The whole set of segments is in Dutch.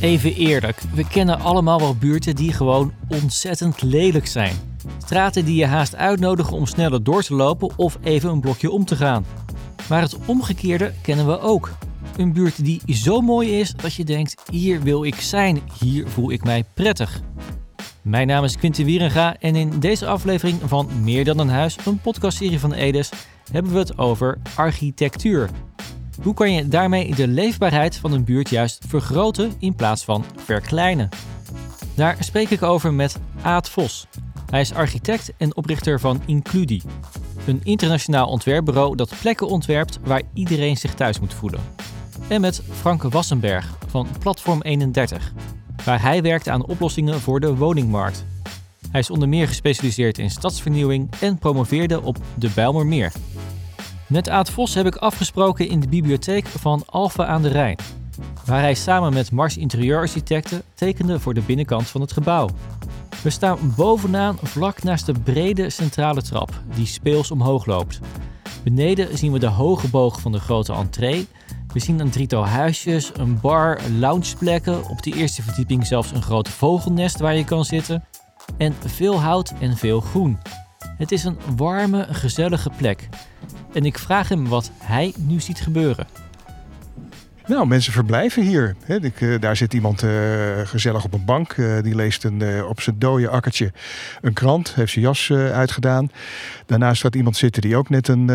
Even eerlijk, we kennen allemaal wel buurten die gewoon ontzettend lelijk zijn. Straten die je haast uitnodigen om sneller door te lopen of even een blokje om te gaan. Maar het omgekeerde kennen we ook. Een buurt die zo mooi is dat je denkt: hier wil ik zijn, hier voel ik mij prettig. Mijn naam is Quinten Wierenga en in deze aflevering van Meer dan een huis, een podcastserie van Edes, hebben we het over architectuur. Hoe kan je daarmee de leefbaarheid van een buurt juist vergroten in plaats van verkleinen? Daar spreek ik over met Aad Vos. Hij is architect en oprichter van Includi, een internationaal ontwerpbureau dat plekken ontwerpt waar iedereen zich thuis moet voelen. En met Franke Wassenberg van Platform 31, waar hij werkt aan oplossingen voor de woningmarkt. Hij is onder meer gespecialiseerd in stadsvernieuwing en promoveerde op de Bijlmermeer. Met Aad Vos heb ik afgesproken in de bibliotheek van Alphen aan de Rijn, waar hij samen met Mars interieurarchitecten tekende voor de binnenkant van het gebouw. We staan bovenaan vlak naast de brede centrale trap die speels omhoog loopt. Beneden zien we de hoge boog van de grote entree. We zien een drietal huisjes, een bar, loungeplekken, op de eerste verdieping zelfs een groot vogelnest waar je kan zitten. En veel hout en veel groen. Het is een warme, gezellige plek. En ik vraag hem wat hij nu ziet gebeuren. Nou, mensen verblijven hier. Ik, uh, daar zit iemand uh, gezellig op een bank. Uh, die leest een, op zijn dode akkertje een krant. Heeft zijn jas uitgedaan. Daarnaast gaat iemand zitten die ook net een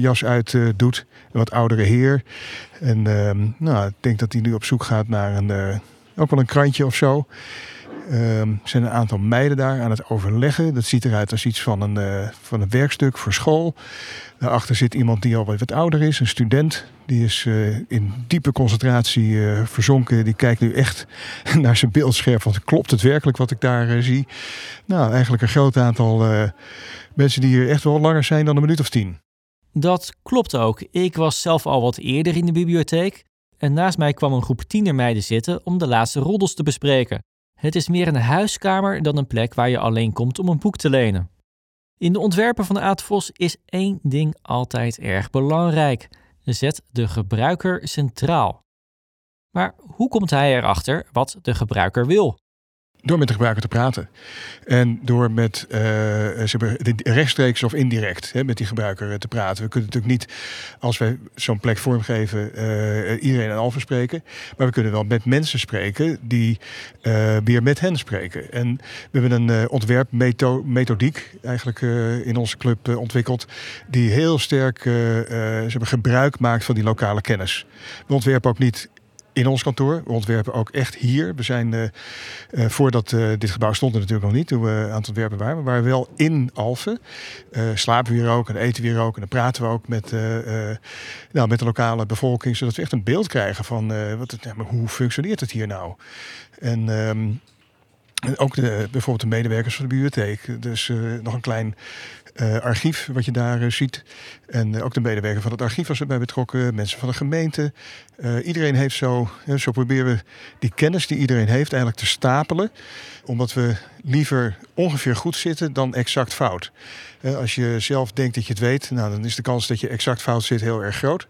jas uit doet. Een wat oudere heer. En ehm, nou, ik denk dat hij nu op zoek gaat naar een, ook wel een krantje of zo. Ehm, er zijn een aantal meiden daar aan het overleggen. Dat ziet eruit als iets van een, uh, van een werkstuk voor school. Daarachter zit iemand die al wat ouder is, een student. Die is uh, in diepe concentratie uh, verzonken. Die kijkt nu echt naar zijn beeldscherm. Want klopt het werkelijk wat ik daar zie? Nou, eigenlijk een groot aantal mensen die hier echt wel langer zijn dan een minuut of tien. Dat klopt ook. Ik was zelf al wat eerder in de bibliotheek. En naast mij kwam een groep tienermeiden zitten om de laatste roddels te bespreken. Het is meer een huiskamer dan een plek waar je alleen komt om een boek te lenen. In de ontwerpen van Aad Vos is één ding altijd erg belangrijk. Zet de gebruiker centraal. Maar hoe komt hij erachter wat de gebruiker wil? Door met de gebruiker te praten. En door met uh, rechtstreeks of indirect hè, met die gebruiker te praten. We kunnen natuurlijk niet, als wij zo'n plek vormgeven, uh, iedereen aan Alphen spreken. Maar we kunnen wel met mensen spreken die uh, weer met hen spreken. En we hebben een ontwerpmethodiek eigenlijk in onze club ontwikkeld. Die heel sterk gebruik maakt van die lokale kennis. We ontwerpen ook niet in ons kantoor. We ontwerpen ook echt hier. We zijn, uh, uh, voordat uh, dit gebouw stond natuurlijk nog niet, toen we aan het ontwerpen waren. Waren wel in Alphen. slapen we hier ook en eten we hier ook. En dan praten we ook met, nou, met de lokale bevolking, zodat we echt een beeld krijgen van wat het, hoe functioneert het hier nou. En... Um, en ook de, bijvoorbeeld de medewerkers van de bibliotheek. Dus uh, nog een klein uh, archief wat je daar uh, ziet. En ook de medewerker van het archief was erbij betrokken. Mensen van de gemeente. iedereen heeft zo, zo proberen we die kennis die iedereen heeft eigenlijk te stapelen. Omdat we liever ongeveer goed zitten dan exact fout. als je zelf denkt dat je het weet, nou, dan is de kans dat je exact fout zit heel erg groot.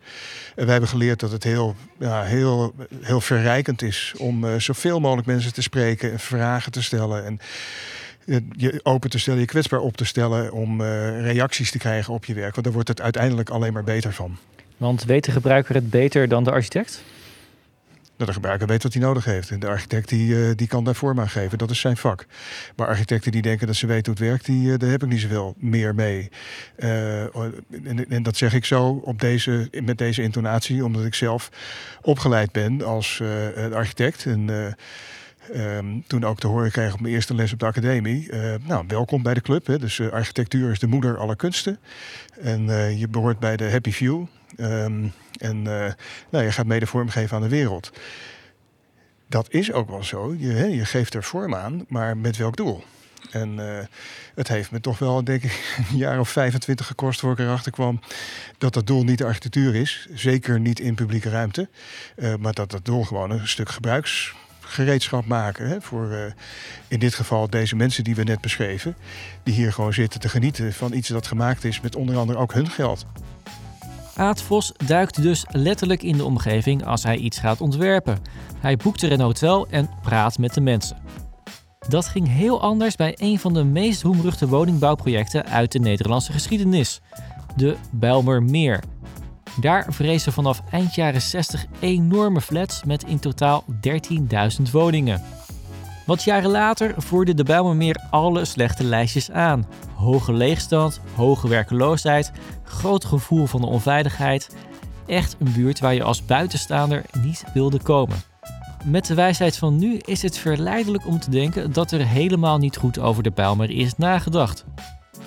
En wij hebben geleerd dat het heel, ja, heel, heel verrijkend is om zoveel mogelijk mensen te spreken en vragen te stellen. En je open te stellen, je kwetsbaar op te stellen om reacties te krijgen op je werk. Want daar wordt het uiteindelijk alleen maar beter van. Want weet de gebruiker het beter dan de architect? Dat de gebruiker weet wat hij nodig heeft. En de architect die, uh, die kan daar vorm aan geven. Dat is zijn vak. Maar architecten die denken dat ze weten hoe het werkt, die, uh, daar heb ik niet zoveel meer mee. En, en, dat zeg ik zo op deze, met deze intonatie, omdat ik zelf opgeleid ben als architect. En Um, toen ook te horen kreeg op mijn eerste les op de academie. Uh, nou, welkom bij de club. Hè. Dus uh, architectuur is de moeder aller kunsten. En uh, je behoort bij de Happy Few. Um, en nou, je gaat mede vormgeven aan de wereld. Dat is ook wel zo. Je, hè, je geeft er vorm aan, maar met welk doel? En het heeft me toch wel, denk ik, een jaar of 25 gekost voor ik erachter kwam dat dat doel niet de architectuur is. Zeker niet in publieke ruimte. maar dat dat doel gewoon een stuk gebruiks gereedschap maken. Hè, voor uh, in dit geval deze mensen die we net beschreven. Die hier gewoon zitten te genieten van iets dat gemaakt is met onder andere ook hun geld. Aad Vos duikt dus letterlijk in de omgeving als hij iets gaat ontwerpen. Hij boekt er een hotel en praat met de mensen. Dat ging heel anders bij een van de meest roemruchte woningbouwprojecten uit de Nederlandse geschiedenis, de Bijlmermeer. Daar vrezen vanaf eind jaren 60 enorme flats met in totaal 13.000 woningen. Wat jaren later voerde de Bijlmermeer alle slechte lijstjes aan. Hoge leegstand, hoge werkeloosheid, groot gevoel van de onveiligheid. Echt een buurt waar je als buitenstaander niet wilde komen. Met de wijsheid van nu is het verleidelijk om te denken dat er helemaal niet goed over de Bijlmer is nagedacht.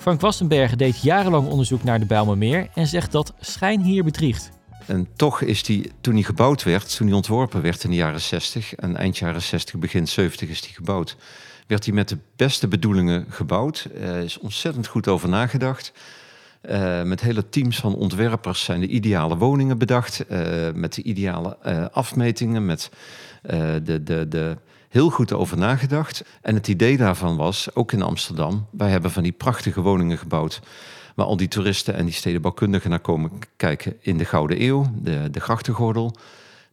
Frank Wassenberg deed jarenlang onderzoek naar de Bijlmermeer en zegt dat schijn hier bedriegt. En toch is die, toen die gebouwd werd, toen die ontworpen werd in de jaren 60 en eind jaren 60, begin 70 is die gebouwd, werd die met de beste bedoelingen gebouwd. Er is ontzettend goed over nagedacht. Uh, met hele teams van ontwerpers zijn de ideale woningen bedacht. Uh, met de ideale uh, afmetingen, met de, de, de, heel goed over nagedacht. En het idee daarvan was, ook in Amsterdam, wij hebben van die prachtige woningen gebouwd. Waar al die toeristen en die stedenbouwkundigen naar komen kijken in de Gouden Eeuw, de, de grachtengordel.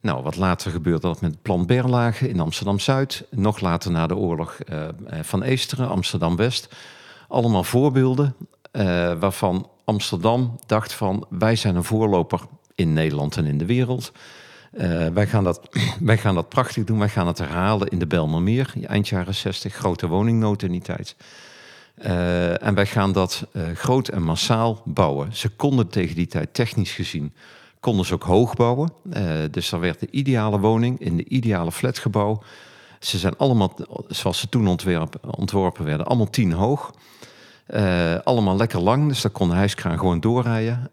Nou, wat later gebeurde dat met plan Berlage in Amsterdam-Zuid. Nog later na de oorlog van Eesteren, Amsterdam-West. Allemaal voorbeelden waarvan Amsterdam dacht van wij zijn een voorloper in Nederland en in de wereld. Uh, wij, gaan dat, wij gaan dat prachtig doen. Wij gaan het herhalen in de Belmermeer, eind jaren 60, grote woningnood in die tijd. Uh, en wij gaan dat uh, groot en massaal bouwen. Ze konden tegen die tijd technisch gezien, konden ze ook hoog bouwen. dus er werd de ideale woning in de ideale flatgebouw. Ze zijn allemaal, zoals ze toen ontworpen werden, allemaal tien hoog. Allemaal lekker lang, dus daar kon de hijskraan gewoon doorrijden.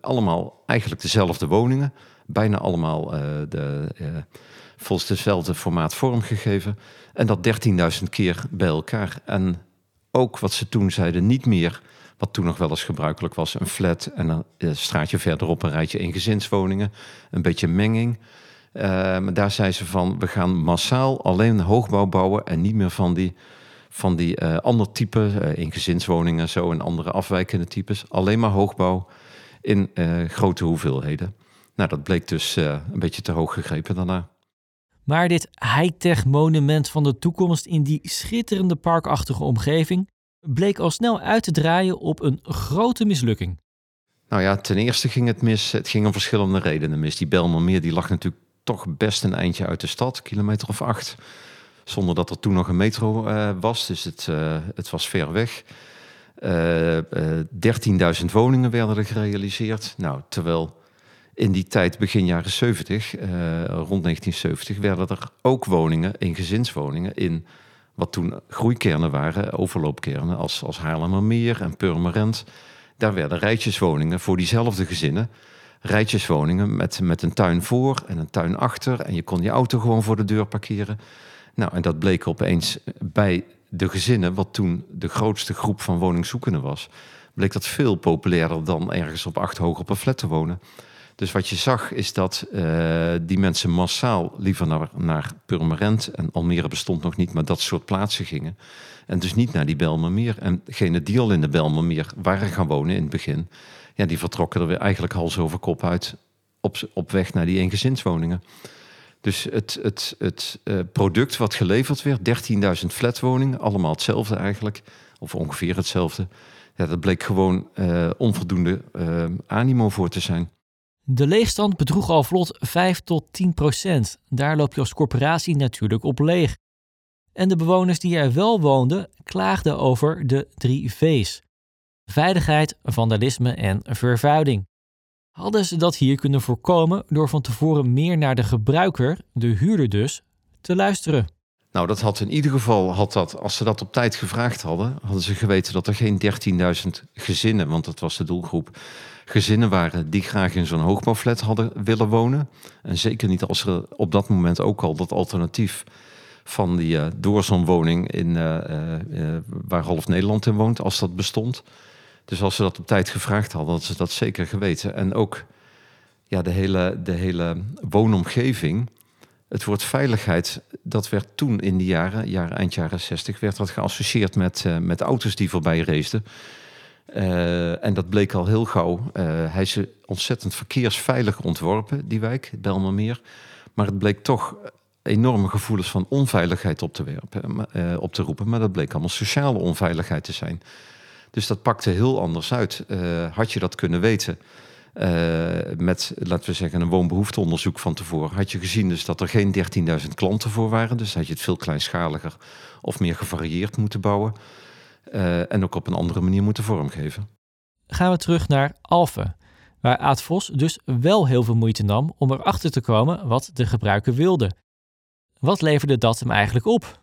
Allemaal eigenlijk dezelfde woningen. Bijna allemaal uh, de, volgens dezelfde formaat vormgegeven. En dat 13.000 keer bij elkaar. En ook wat ze toen zeiden, niet meer wat toen nog wel eens gebruikelijk was, een flat en een straatje verderop een rijtje in gezinswoningen. Een beetje menging. Ehm, daar zei ze van, we gaan massaal alleen hoogbouw bouwen en niet meer van die van die ander type, in gezinswoningen zo en andere afwijkende types. Alleen maar hoogbouw in grote hoeveelheden. Nou, dat bleek dus een beetje te hoog gegrepen daarna. Maar dit high-tech monument van de toekomst in die schitterende parkachtige omgeving bleek al snel uit te draaien op een grote mislukking. Nou ja, ten eerste ging het mis. Het ging om verschillende redenen mis. Die Belmermeer die lag natuurlijk toch best een eindje uit de stad, kilometer of acht. Zonder dat er toen nog een metro uh, was. Dus het, uh, het was ver weg. Uh, eh, 13.000 woningen werden er gerealiseerd. Nou, terwijl in die tijd, begin jaren 70, rond 1970, werden er ook woningen in gezinswoningen in wat toen groeikernen waren, overloopkernen als, als Haarlemmermeer en Purmerend. Daar werden rijtjeswoningen voor diezelfde gezinnen. Rijtjeswoningen met, met een tuin voor en een tuin achter. En je kon je auto gewoon voor de deur parkeren. Nou, en dat bleek opeens bij de gezinnen, wat toen de grootste groep van woningzoekenden was, bleek dat veel populairder dan ergens op acht hoog op een flat te wonen. Dus wat je zag is dat uh, die mensen massaal liever naar, naar Purmerend en Almere bestond nog niet, maar dat soort plaatsen gingen. En dus niet naar die Belmermeer. En degene die al in de Belmermeer waren gaan wonen in het begin, ja, die vertrokken er weer eigenlijk hals over kop uit op, op weg naar die eengezinswoningen. Dus het, het, het uh, product wat geleverd werd, 13.000 flatwoningen, allemaal hetzelfde eigenlijk, of ongeveer hetzelfde. Ja, dat bleek gewoon uh, onvoldoende animo voor te zijn. De leegstand bedroeg al vlot 5 tot 10 procent. Daar loop je als corporatie natuurlijk op leeg. En de bewoners die er wel woonden, klaagden over de drie V's: veiligheid, vandalisme en vervuiling. Hadden ze dat hier kunnen voorkomen door van tevoren meer naar de gebruiker, de huurder dus, te luisteren? Nou, dat had in ieder geval, had dat, als ze dat op tijd gevraagd hadden, hadden ze geweten dat er geen 13.000 gezinnen, want dat was de doelgroep, gezinnen waren die graag in zo'n hoogbouwflat hadden willen wonen. En zeker niet als er op dat moment ook al dat alternatief van die uh, doorzonwoning in, uh, uh, waar half Nederland in woont, als dat bestond. Dus als ze dat op tijd gevraagd hadden, hadden ze dat zeker geweten. En ook ja, de, hele, de hele woonomgeving. Het woord veiligheid, dat werd toen in die jaren, jaren eind jaren 60, werd dat geassocieerd met, met auto's die voorbij raceden. en dat bleek al heel gauw. hij is ontzettend verkeersveilig ontworpen, die wijk, Belmermeer. Maar het bleek toch enorme gevoelens van onveiligheid op te, werpen, op te roepen. Maar dat bleek allemaal sociale onveiligheid te zijn. Dus dat pakte heel anders uit. had je dat kunnen weten, met, laten we zeggen, een woonbehoefteonderzoek van tevoren. Had je gezien dus dat er geen 13.000 klanten voor waren. Dus had je het veel kleinschaliger of meer gevarieerd moeten bouwen. Uh, en ook op een andere manier moeten vormgeven. Gaan we terug naar Alphen. Waar Aad Vos dus wel heel veel moeite nam om erachter te komen wat de gebruiker wilde. Wat leverde dat hem eigenlijk op?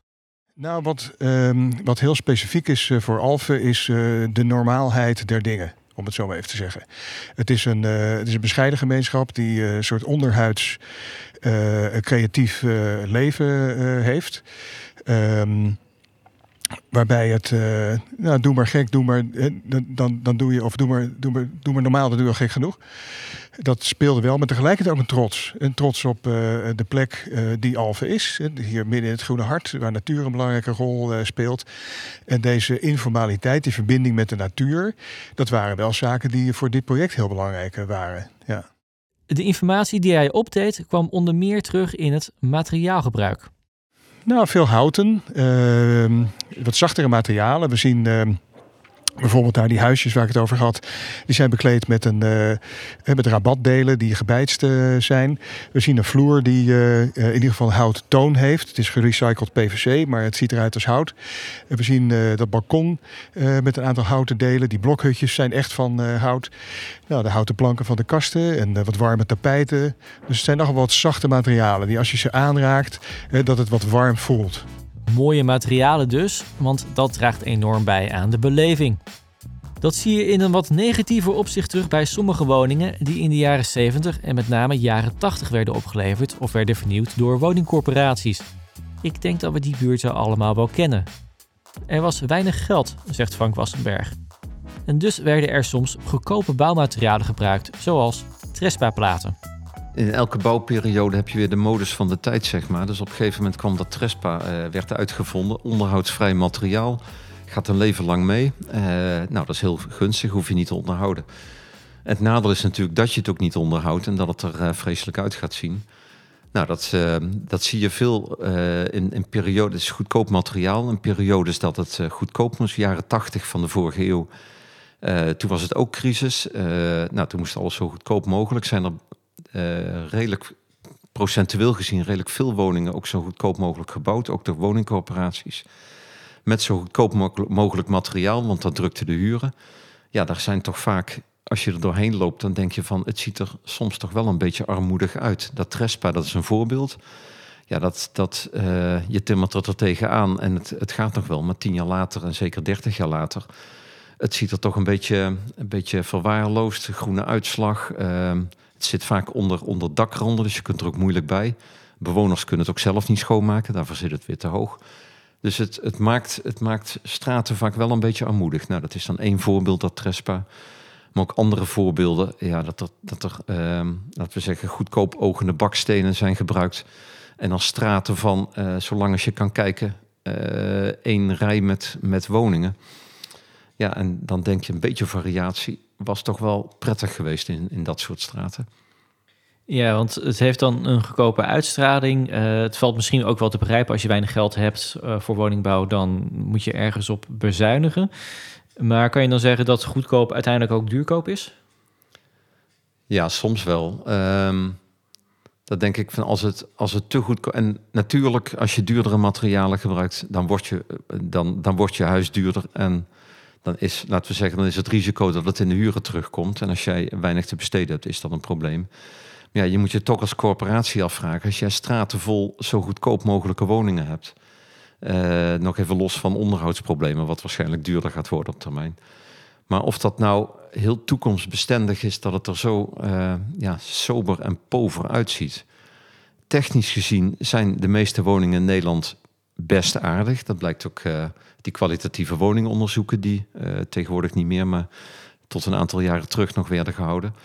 Nou, wat, um, wat heel specifiek is uh, voor Alphen is uh, de normaalheid der dingen om het zo maar even te zeggen. Het is een, uh, het is een bescheiden gemeenschap die uh, een soort onderhuids uh, creatief leven heeft. Um, Waarbij het, uh, nou, doe maar gek, doe maar, dan, dan doe je, of doe maar, doe, maar, doe maar normaal, dan doe je al gek genoeg. Dat speelde wel, maar tegelijkertijd ook een trots. Een trots op uh, de plek die Alphen is. Hier midden in het Groene Hart, waar natuur een belangrijke rol speelt. En deze informaliteit, die verbinding met de natuur, dat waren wel zaken die voor dit project heel belangrijk waren. Ja. De informatie die hij opdeed kwam onder meer terug in het materiaalgebruik. Nou, veel houten, uh, wat zachtere materialen. We zien uh, bijvoorbeeld daar die huisjes waar ik het over had. Die zijn bekleed met, een, uh, met rabatdelen die gebijtst uh, zijn. We zien een vloer die uh, in ieder geval hout toon heeft. Het is gerecycled PVC, maar het ziet eruit als hout. we zien dat balkon met een aantal houten delen. Die blokhutjes zijn echt van hout. Nou, de houten planken van de kasten en wat warme tapijten. Dus het zijn nogal wat zachte materialen die als je ze aanraakt, dat het wat warm voelt. Mooie materialen dus, want dat draagt enorm bij aan de beleving. Dat zie je in een wat negatiever opzicht terug bij sommige woningen die in de jaren 70 en met name jaren 80 werden opgeleverd of werden vernieuwd door woningcorporaties. Ik denk dat we die buurten allemaal wel kennen. Er was weinig geld, zegt Frank Wassenberg. En dus werden er soms goedkope bouwmaterialen gebruikt, zoals Trespa-platen in elke bouwperiode heb je weer de modus van de tijd, zeg maar. Dus op een gegeven moment kwam dat Trespa, uh, werd uitgevonden. Onderhoudsvrij materiaal, gaat een leven lang mee. Uh, nou, dat is heel gunstig, hoef je niet te onderhouden. Het nadeel is natuurlijk dat je het ook niet onderhoudt en dat het er uh, vreselijk uit gaat zien. Nou, dat, dat zie je veel in, in periodes, goedkoop materiaal. In periodes dat het goedkoop was, jaren 80 van de vorige eeuw. toen was het ook crisis. nou, toen moest alles zo goedkoop mogelijk zijn. Er redelijk procentueel gezien redelijk veel woningen ook zo goedkoop mogelijk gebouwd, ook door woningcorporaties. Met zo goedkoop mogelijk materiaal, want dat drukte de huren. Ja, daar zijn toch vaak, als je er doorheen loopt, dan denk je van het ziet er soms toch wel een beetje armoedig uit. Dat Trespa, dat is een voorbeeld. Ja, dat, dat, uh, je timmert er tegenaan en het, het gaat nog wel, maar tien jaar later en zeker dertig jaar later. Het ziet er toch een beetje, een beetje verwaarloosd, groene uitslag. Uh, het zit vaak onder, onder dakranden, dus je kunt er ook moeilijk bij. Bewoners kunnen het ook zelf niet schoonmaken, daarvoor zit het weer te hoog. Dus het, het, maakt, het maakt straten vaak wel een beetje armoedig. Nou, dat is dan één voorbeeld, dat Trespa. Maar ook andere voorbeelden, ja, dat er, dat uh, laten we zeggen, goedkoop ogende bakstenen zijn gebruikt. En dan straten van, uh, zolang als je kan kijken, uh, één rij met, met woningen. Ja, en dan denk je een beetje variatie was toch wel prettig geweest in, in dat soort straten. Ja, want het heeft dan een goedkope uitstraling. Uh, het valt misschien ook wel te begrijpen als je weinig geld hebt uh, voor woningbouw, dan moet je ergens op bezuinigen. Maar kan je dan zeggen dat goedkoop uiteindelijk ook duurkoop is? Ja, soms wel. Um, dat denk ik van als het, als het te goed. En natuurlijk, als je duurdere materialen gebruikt, dan wordt je, dan, dan wordt je huis duurder. En dan is, laten we zeggen, dan is het risico dat het in de huren terugkomt. En als jij weinig te besteden hebt, is dat een probleem. Maar ja, je moet je toch als corporatie afvragen. Als jij straten vol zo goedkoop mogelijke woningen hebt. Uh, nog even los van onderhoudsproblemen, wat waarschijnlijk duurder gaat worden op termijn. Maar of dat nou heel toekomstbestendig is, dat het er zo uh, ja, sober en pover uitziet. Technisch gezien zijn de meeste woningen in Nederland best aardig. Dat blijkt ook uh, die kwalitatieve woningonderzoeken die uh, tegenwoordig niet meer, maar tot een aantal jaren terug nog werden gehouden.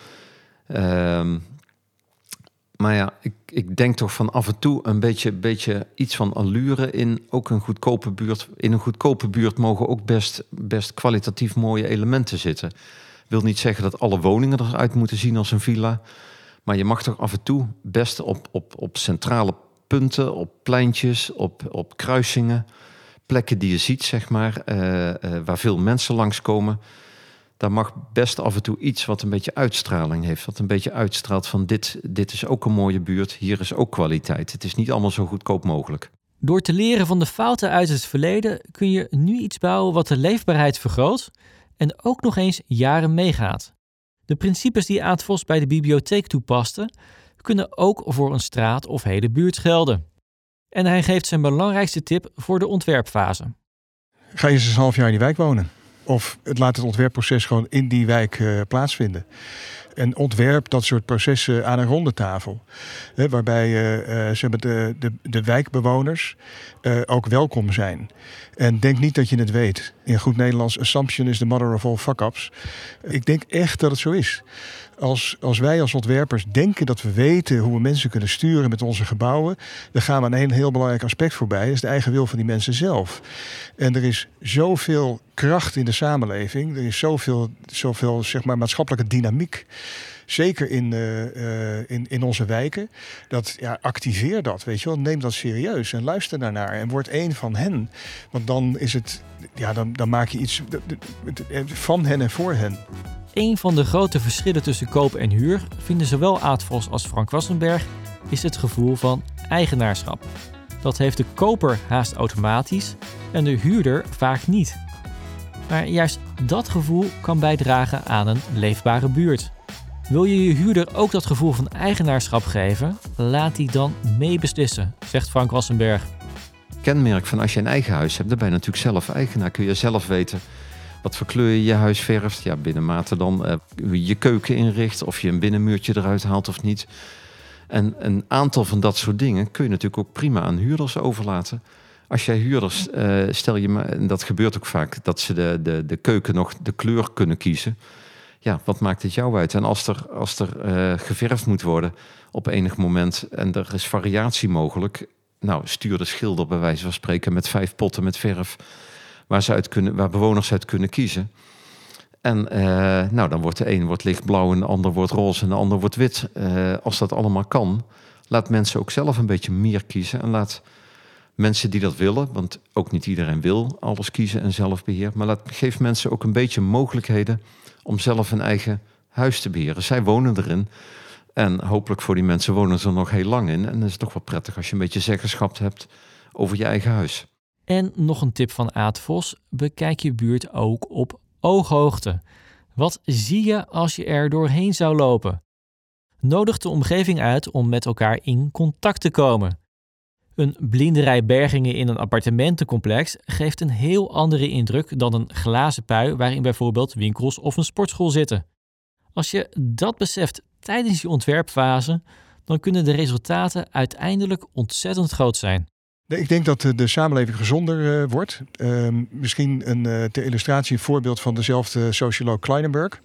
Um, Maar ja, ik, ik denk toch van af en toe een beetje, beetje iets van allure in ook een goedkope buurt. In een goedkope buurt mogen ook best, best kwalitatief mooie elementen zitten. Wil niet zeggen dat alle woningen eruit moeten zien als een villa. Maar je mag toch af en toe best op, op, op centrale punten, op pleintjes, op, op kruisingen, plekken die je ziet, zeg maar, eh, eh, waar veel mensen langskomen daar mag best af en toe iets wat een beetje uitstraling heeft. Wat een beetje uitstraalt van dit, dit is ook een mooie buurt, hier is ook kwaliteit. Het is niet allemaal zo goedkoop mogelijk. Door te leren van de fouten uit het verleden kun je nu iets bouwen wat de leefbaarheid vergroot en ook nog eens jaren meegaat. De principes die Aad Vos bij de bibliotheek toepaste, kunnen ook voor een straat of hele buurt gelden. En hij geeft zijn belangrijkste tip voor de ontwerpfase. Ga je eens een half jaar in die wijk wonen. Of het laat het ontwerpproces gewoon in die wijk uh, plaatsvinden. En ontwerp dat soort processen aan een ronde tafel. Hè, waarbij uh, uh, de, de, de wijkbewoners ook welkom zijn. En denk niet dat je het weet. In goed Nederlands, assumption is the mother of all fuck-ups. Ik denk echt dat het zo is als, als wij als ontwerpers denken dat we weten hoe we mensen kunnen sturen met onze gebouwen, dan gaan we aan een heel belangrijk aspect voorbij. Dat is de eigen wil van die mensen zelf. En er is zoveel kracht in de samenleving. Er is zoveel, zoveel zeg maar, maatschappelijke dynamiek. Zeker in, uh, in, in onze wijken. Dat ja, activeer dat, weet je wel. Neem dat serieus en luister daarnaar. En word één van hen. Want dan is het. Ja, dan, dan maak je iets van hen en voor hen. Een van de grote verschillen tussen koop en huur vinden zowel Aad als Frank Wassenberg is het gevoel van eigenaarschap. Dat heeft de koper haast automatisch en de huurder vaak niet. Maar juist dat gevoel kan bijdragen aan een leefbare buurt. Wil je je huurder ook dat gevoel van eigenaarschap geven? Laat die dan meebeslissen, zegt Frank Wassenberg. Kenmerk van als je een eigen huis hebt, dan ben je natuurlijk zelf eigenaar. Kun je zelf weten wat voor kleur je je huis verft. Ja, binnenmate dan uh, je keuken inricht. Of je een binnenmuurtje eruit haalt of niet. En een aantal van dat soort dingen kun je natuurlijk ook prima aan huurders overlaten. Als jij huurders, uh, stel je maar, en dat gebeurt ook vaak, dat ze de, de, de keuken nog de kleur kunnen kiezen. Ja, wat maakt het jou uit? En als er, als er uh, geverfd moet worden op enig moment en er is variatie mogelijk, nou, stuur de schilder bij wijze van spreken met vijf potten met verf waar, uit kunnen, waar bewoners uit kunnen kiezen. En uh, nou, dan wordt de een wordt lichtblauw en de ander wordt roze en de ander wordt wit. Uh, als dat allemaal kan, laat mensen ook zelf een beetje meer kiezen. En laat mensen die dat willen, want ook niet iedereen wil alles kiezen en zelfbeheer. Maar laat, geef mensen ook een beetje mogelijkheden om zelf een eigen huis te beheren. Zij wonen erin. En hopelijk voor die mensen wonen ze er nog heel lang in. En dat is toch wel prettig als je een beetje zeggenschap hebt over je eigen huis. En nog een tip van Aad Vos: bekijk je buurt ook op ooghoogte. Wat zie je als je er doorheen zou lopen? Nodig de omgeving uit om met elkaar in contact te komen. Een blinderij bergingen in een appartementencomplex geeft een heel andere indruk dan een glazen pui waarin bijvoorbeeld winkels of een sportschool zitten. Als je dat beseft tijdens je ontwerpfase, dan kunnen de resultaten uiteindelijk ontzettend groot zijn. Ik denk dat de samenleving gezonder uh, wordt. Uh, misschien een, uh, ter illustratie een voorbeeld van dezelfde socioloog Kleinenberg.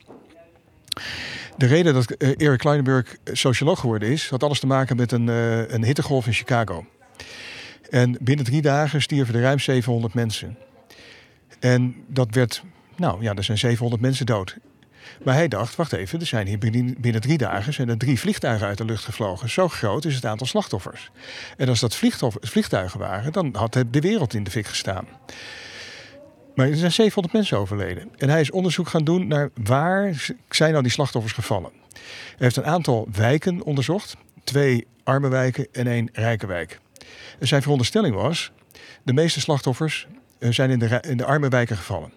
De reden dat uh, Eric Kleinenberg socioloog geworden is, had alles te maken met een, een hittegolf in Chicago. En binnen drie dagen stierven er ruim 700 mensen. En dat werd, nou ja, er zijn 700 mensen dood. Maar hij dacht, wacht even, er zijn hier binnen, drie dagen zijn er drie vliegtuigen uit de lucht gevlogen. Zo groot is het aantal slachtoffers. En als dat vliegtuigen waren, dan had de wereld in de fik gestaan. Maar er zijn 700 mensen overleden. En hij is onderzoek gaan doen naar waar zijn nou die slachtoffers gevallen. Hij heeft een aantal wijken onderzocht. Twee arme wijken en één rijke wijk. En zijn veronderstelling was, de meeste slachtoffers eh, zijn in de, in de arme wijken gevallen.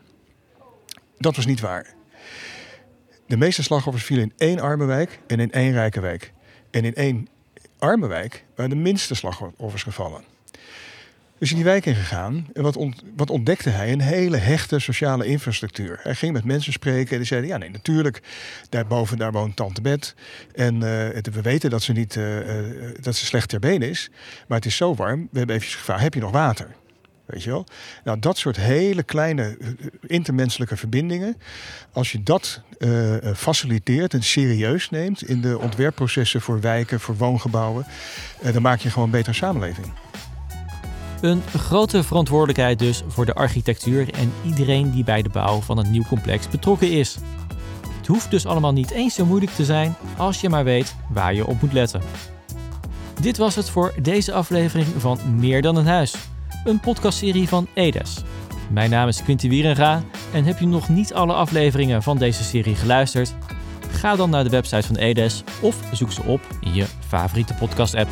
Dat was niet waar. De meeste slachtoffers vielen in één arme wijk en in één rijke wijk. En in één arme wijk waren de minste slachtoffers gevallen. Dus in die wijk ingegaan en wat, wat ontdekte hij? Een hele hechte sociale infrastructuur. Hij ging met mensen spreken en die zeiden: Ja, nee, natuurlijk, daarboven daar woont Tante Bet. En uh, we weten dat ze, niet, uh, uh, dat ze slecht ter been is, maar het is zo warm. We hebben even gevraagd: Heb je nog water? Weet je wel? Nou, dat soort hele kleine eh, intermenselijke verbindingen, als je dat uh, faciliteert en serieus neemt in de ontwerpprocessen voor wijken, voor woongebouwen, dan maak je gewoon een betere samenleving. Een grote verantwoordelijkheid dus voor de architectuur en iedereen die bij de bouw van een nieuw complex betrokken is. Het hoeft dus allemaal niet eens zo moeilijk te zijn als je maar weet waar je op moet letten. Dit was het voor deze aflevering van Meer dan een huis, een podcastserie van Edes. Mijn naam is Quinty Wierenga en heb je nog niet alle afleveringen van deze serie geluisterd? Ga dan naar de website van Edes of zoek ze op in je favoriete podcast-app.